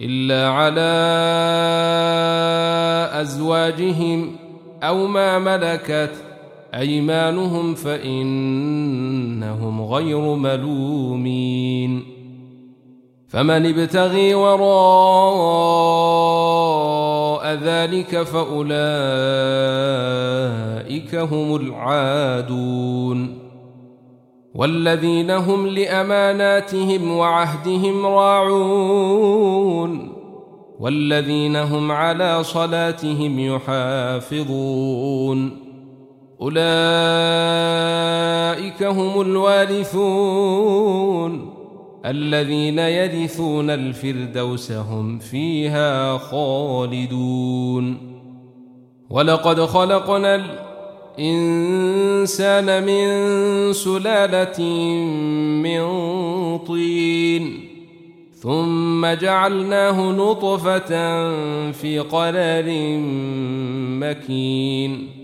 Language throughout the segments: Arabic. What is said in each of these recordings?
إلا على أزواجهم أو ما ملكت أيمانهم فإنهم غير ملومين. فمن ابتغي وراء ذلك فأولئك هم العادون. والذين هم لأماناتهم وعهدهم راعون والذين هم على صلاتهم يحافظون أولئك هم الوارثون الذين يرثون الفردوس هم فيها خالدون ولقد خلقنا الانسان من سلالة من طين. ثم جعلناه نطفة في قرار مكين.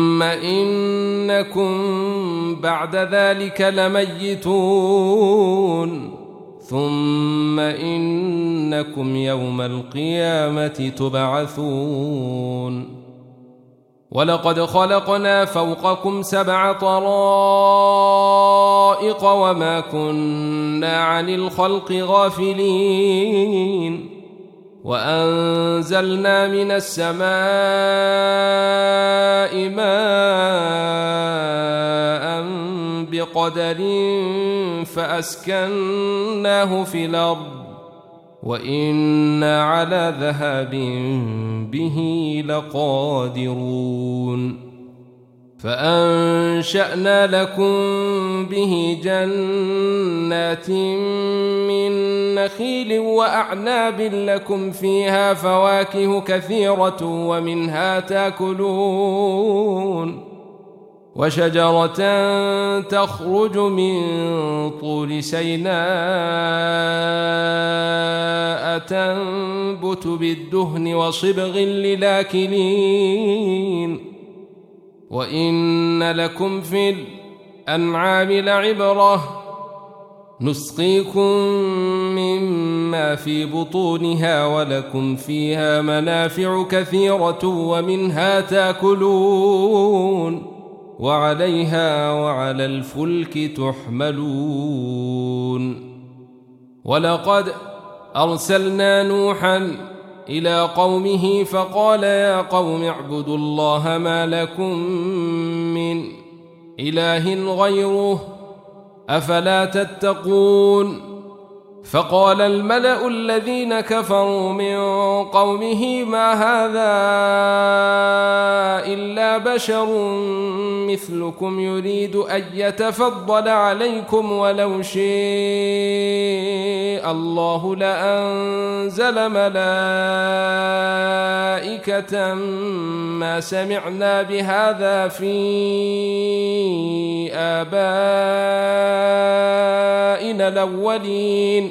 انكم بعد ذلك لميتون ثم انكم يوم القيامه تبعثون ولقد خلقنا فوقكم سبع طرائق وما كنا عن الخلق غافلين وأنزلنا من السماء ماء بقدر فأسكناه في الأرض وأنا على ذهاب به لقادرون فأنشأنا لكم به جنات من نخيل وأعناب لكم فيها فواكه كثيرة ومنها تاكلون وشجرة تخرج من طول سيناء تنبت بالدهن وصبغ للآكلين وإن لكم في الأنعام لعبرة نسقيكم مما في بطونها ولكم فيها منافع كثيرة ومنها تاكلون وعليها وعلى الفلك تحملون ولقد أرسلنا نوحاً إلى قومه فقال يا قوم اعبدوا الله ما لكم من إله غيره أفلا تتقون فقال الملأ الذين كفروا من قومه ما هذا إلا بشر مثلكم يريد أن يتفضل عليكم ولو شاء الله لأنزل ملائكة ما سمعنا بهذا في آبائنا الأولين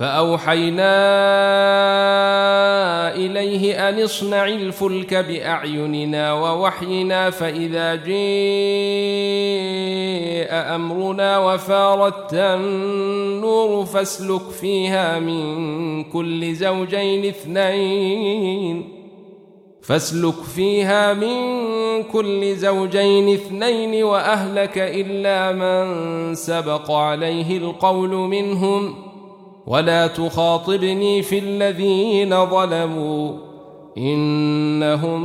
فأوحينا إليه أن اصنع الفلك بأعيننا ووحينا فإذا جاء أمرنا وفارت النور فاسلك فيها من كل زوجين اثنين فاسلك فيها من كل زوجين اثنين وأهلك إلا من سبق عليه القول منهم ولا تخاطبني في الذين ظلموا إنهم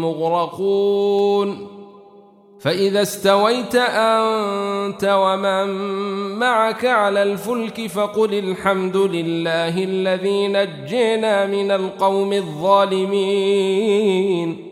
مغرقون. فإذا استويت أنت ومن معك على الفلك فقل الحمد لله الذي نجينا من القوم الظالمين.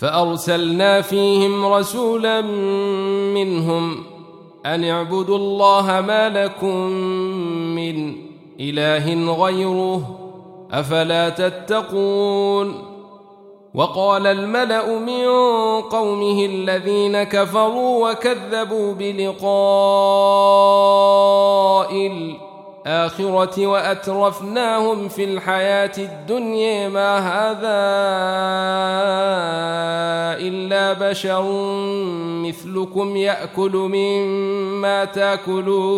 فأرسلنا فيهم رسولا منهم أن اعبدوا الله ما لكم من إله غيره أفلا تتقون وقال الملأ من قومه الذين كفروا وكذبوا بلقاء الآخرة وأترفناهم في الحياة الدنيا ما هذا إلا بشر مثلكم يأكل مما تأكلون.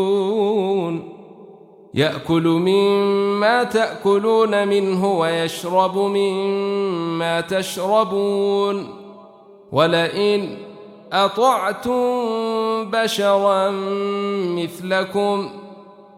يأكل مما تأكلون منه ويشرب مما تشربون. ولئن أطعتم بشرا مثلكم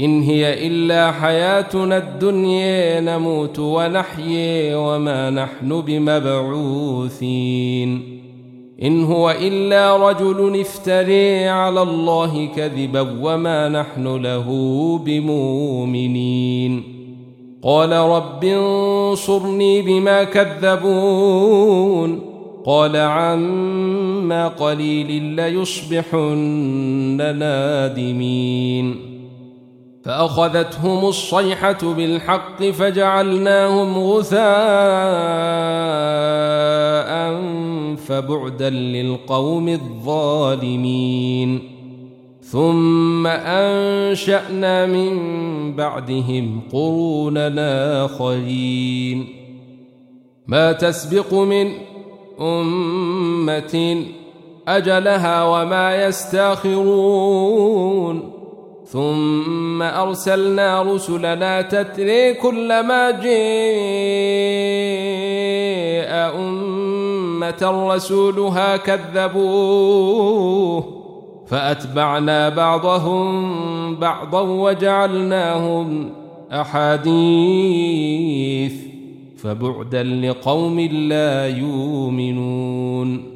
إن هي إلا حياتنا الدنيا نموت ونحيي وما نحن بمبعوثين. إن هو إلا رجل افتري على الله كذبا وما نحن له بمؤمنين. قال رب انصرني بما كذبون. قال عما قليل ليصبحن نادمين. فأخذتهم الصيحة بالحق فجعلناهم غثاء فبعدا للقوم الظالمين. ثم أنشأنا من بعدهم قرونا آخرين. ما تسبق من أمة أجلها وما يستأخرون. ثم أرسلنا رسلنا تتري كلما جاء أمة رسولها كذبوه فأتبعنا بعضهم بعضا وجعلناهم أحاديث فبعدا لقوم لا يؤمنون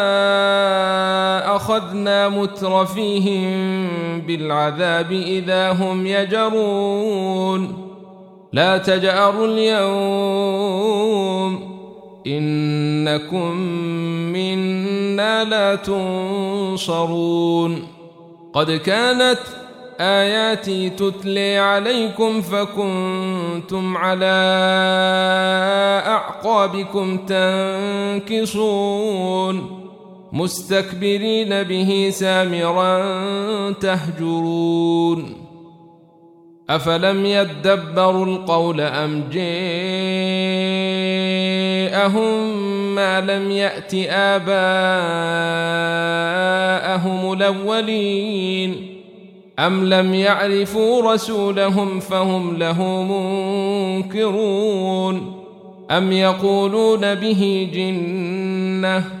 أخذنا مترفيهم بالعذاب إذا هم يجرون. لا تجأروا اليوم إنكم منا لا تنصرون. قد كانت آياتي تتلي عليكم فكنتم على أعقابكم تنكصون. مستكبرين به سامرا تهجرون. أفلم يدبروا القول أم جاءهم ما لم يأت آباءهم الأولين؟ أم لم يعرفوا رسولهم فهم له منكرون؟ أم يقولون به جنة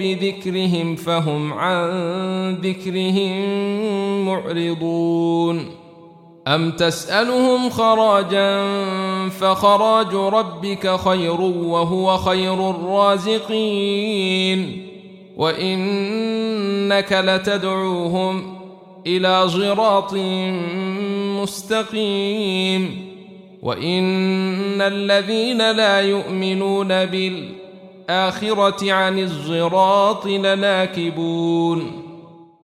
بذكرهم فهم عن ذكرهم معرضون. أم تسألهم خراجا فخراج ربك خير وهو خير الرازقين. وإنك لتدعوهم إلى صراط مستقيم. وإن الذين لا يؤمنون بالآخرة عن الصراط لناكبون.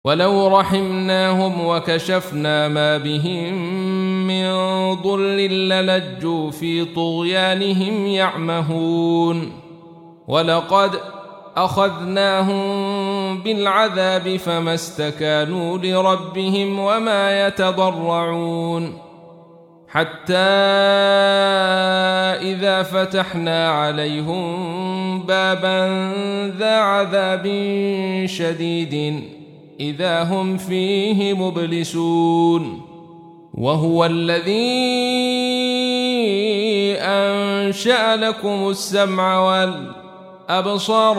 ولو رحمناهم وكشفنا ما بهم من ضر للجوا في طغيانهم يعمهون. ولقد أخذناهم بالعذاب فما استكانوا لربهم وما يتضرعون. حتى إذا فتحنا عليهم بابا ذا عذاب شديد إذا هم فيه مبلسون. وهو الذي أنشأ لكم السمع والأبصار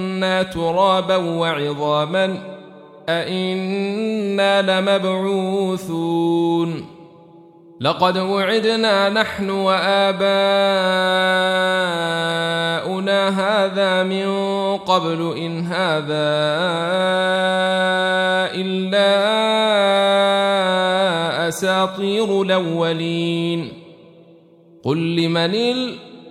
ترابا وعظاما أإنا لمبعوثون. لقد وعدنا نحن وآباؤنا هذا من قبل إن هذا إلا أساطير الأولين. قل لمن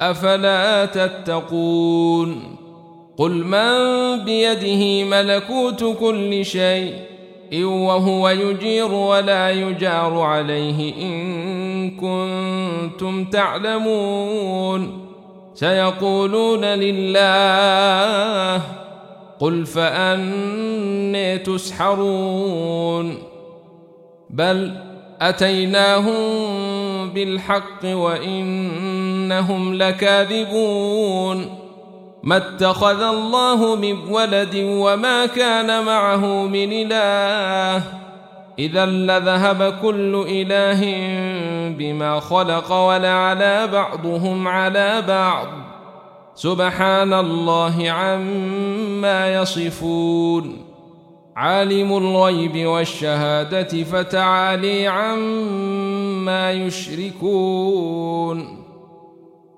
أفلا تتقون؟ قل من بيده ملكوت كل شيء إن وهو يجير ولا يجار عليه إن كنتم تعلمون. سيقولون لله قل فأني تسحرون. بل أتيناهم بالحق وإنهم لكاذبون. ما اتخذ الله من ولد وما كان معه من إله. إذا لذهب كل إله بما خلق ولعلى بعضهم على بعض. سبحان الله عما يصفون. عالم الغيب والشهادة فتعالي عما يشركون.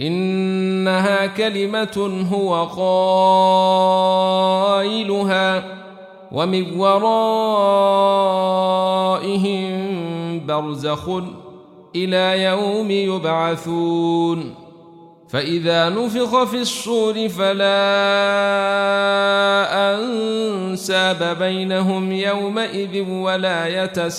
إنها كلمة هو قائلها ومن ورائهم برزخ إلى يوم يبعثون. فإذا نفخ في الصور فلا أنساب بينهم يومئذ ولا يتسالون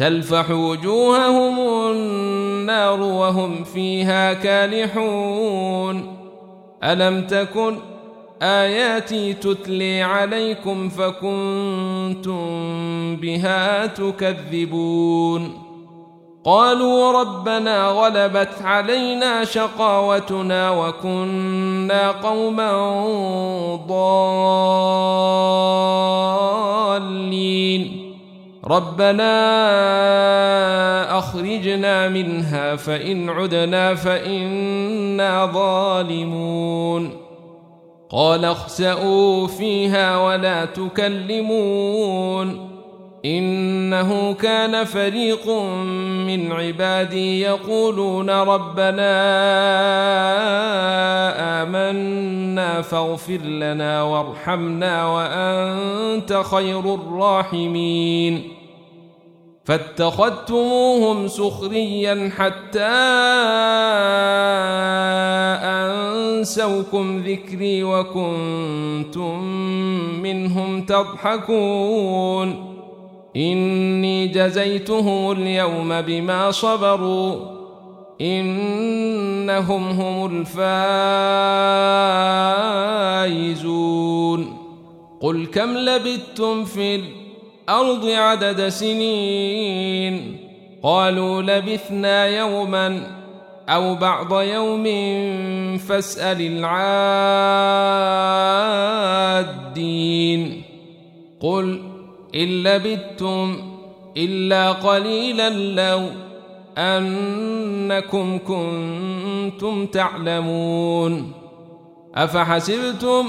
تلفح وجوههم النار وهم فيها كالحون. ألم تكن آياتي تتلي عليكم فكنتم بها تكذبون؟ قالوا ربنا غلبت علينا شقاوتنا وكنا قوما ضالين. ربنا اخرجنا منها فان عدنا فانا ظالمون قال اخسئوا فيها ولا تكلمون انه كان فريق من عبادي يقولون ربنا امنا فاغفر لنا وارحمنا وانت خير الراحمين فاتخذتموهم سخريا حتى أنسوكم ذكري وكنتم منهم تضحكون. إني جزيتهم اليوم بما صبروا. إنهم هم الفائزون. قل كم لبثتم في الأرض عدد سنين. قالوا لبثنا يوما أو بعض يوم فاسأل العادين. قل إن لبثتم إلا قليلا لو أنكم كنتم تعلمون. أفحسبتم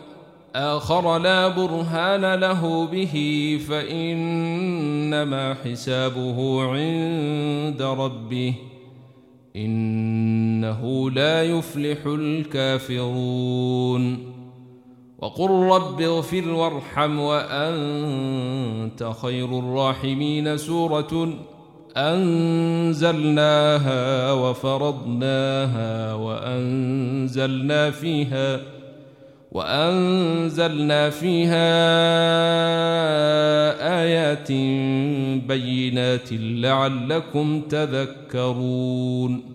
آخر لا برهان له به فإنما حسابه عند ربه إنه لا يفلح الكافرون. وقل رب اغفر وارحم وأنت خير الراحمين. سورة أنزلناها وفرضناها وأنزلنا فيها وأنزلنا فيها آيات بينات لعلكم تذكرون.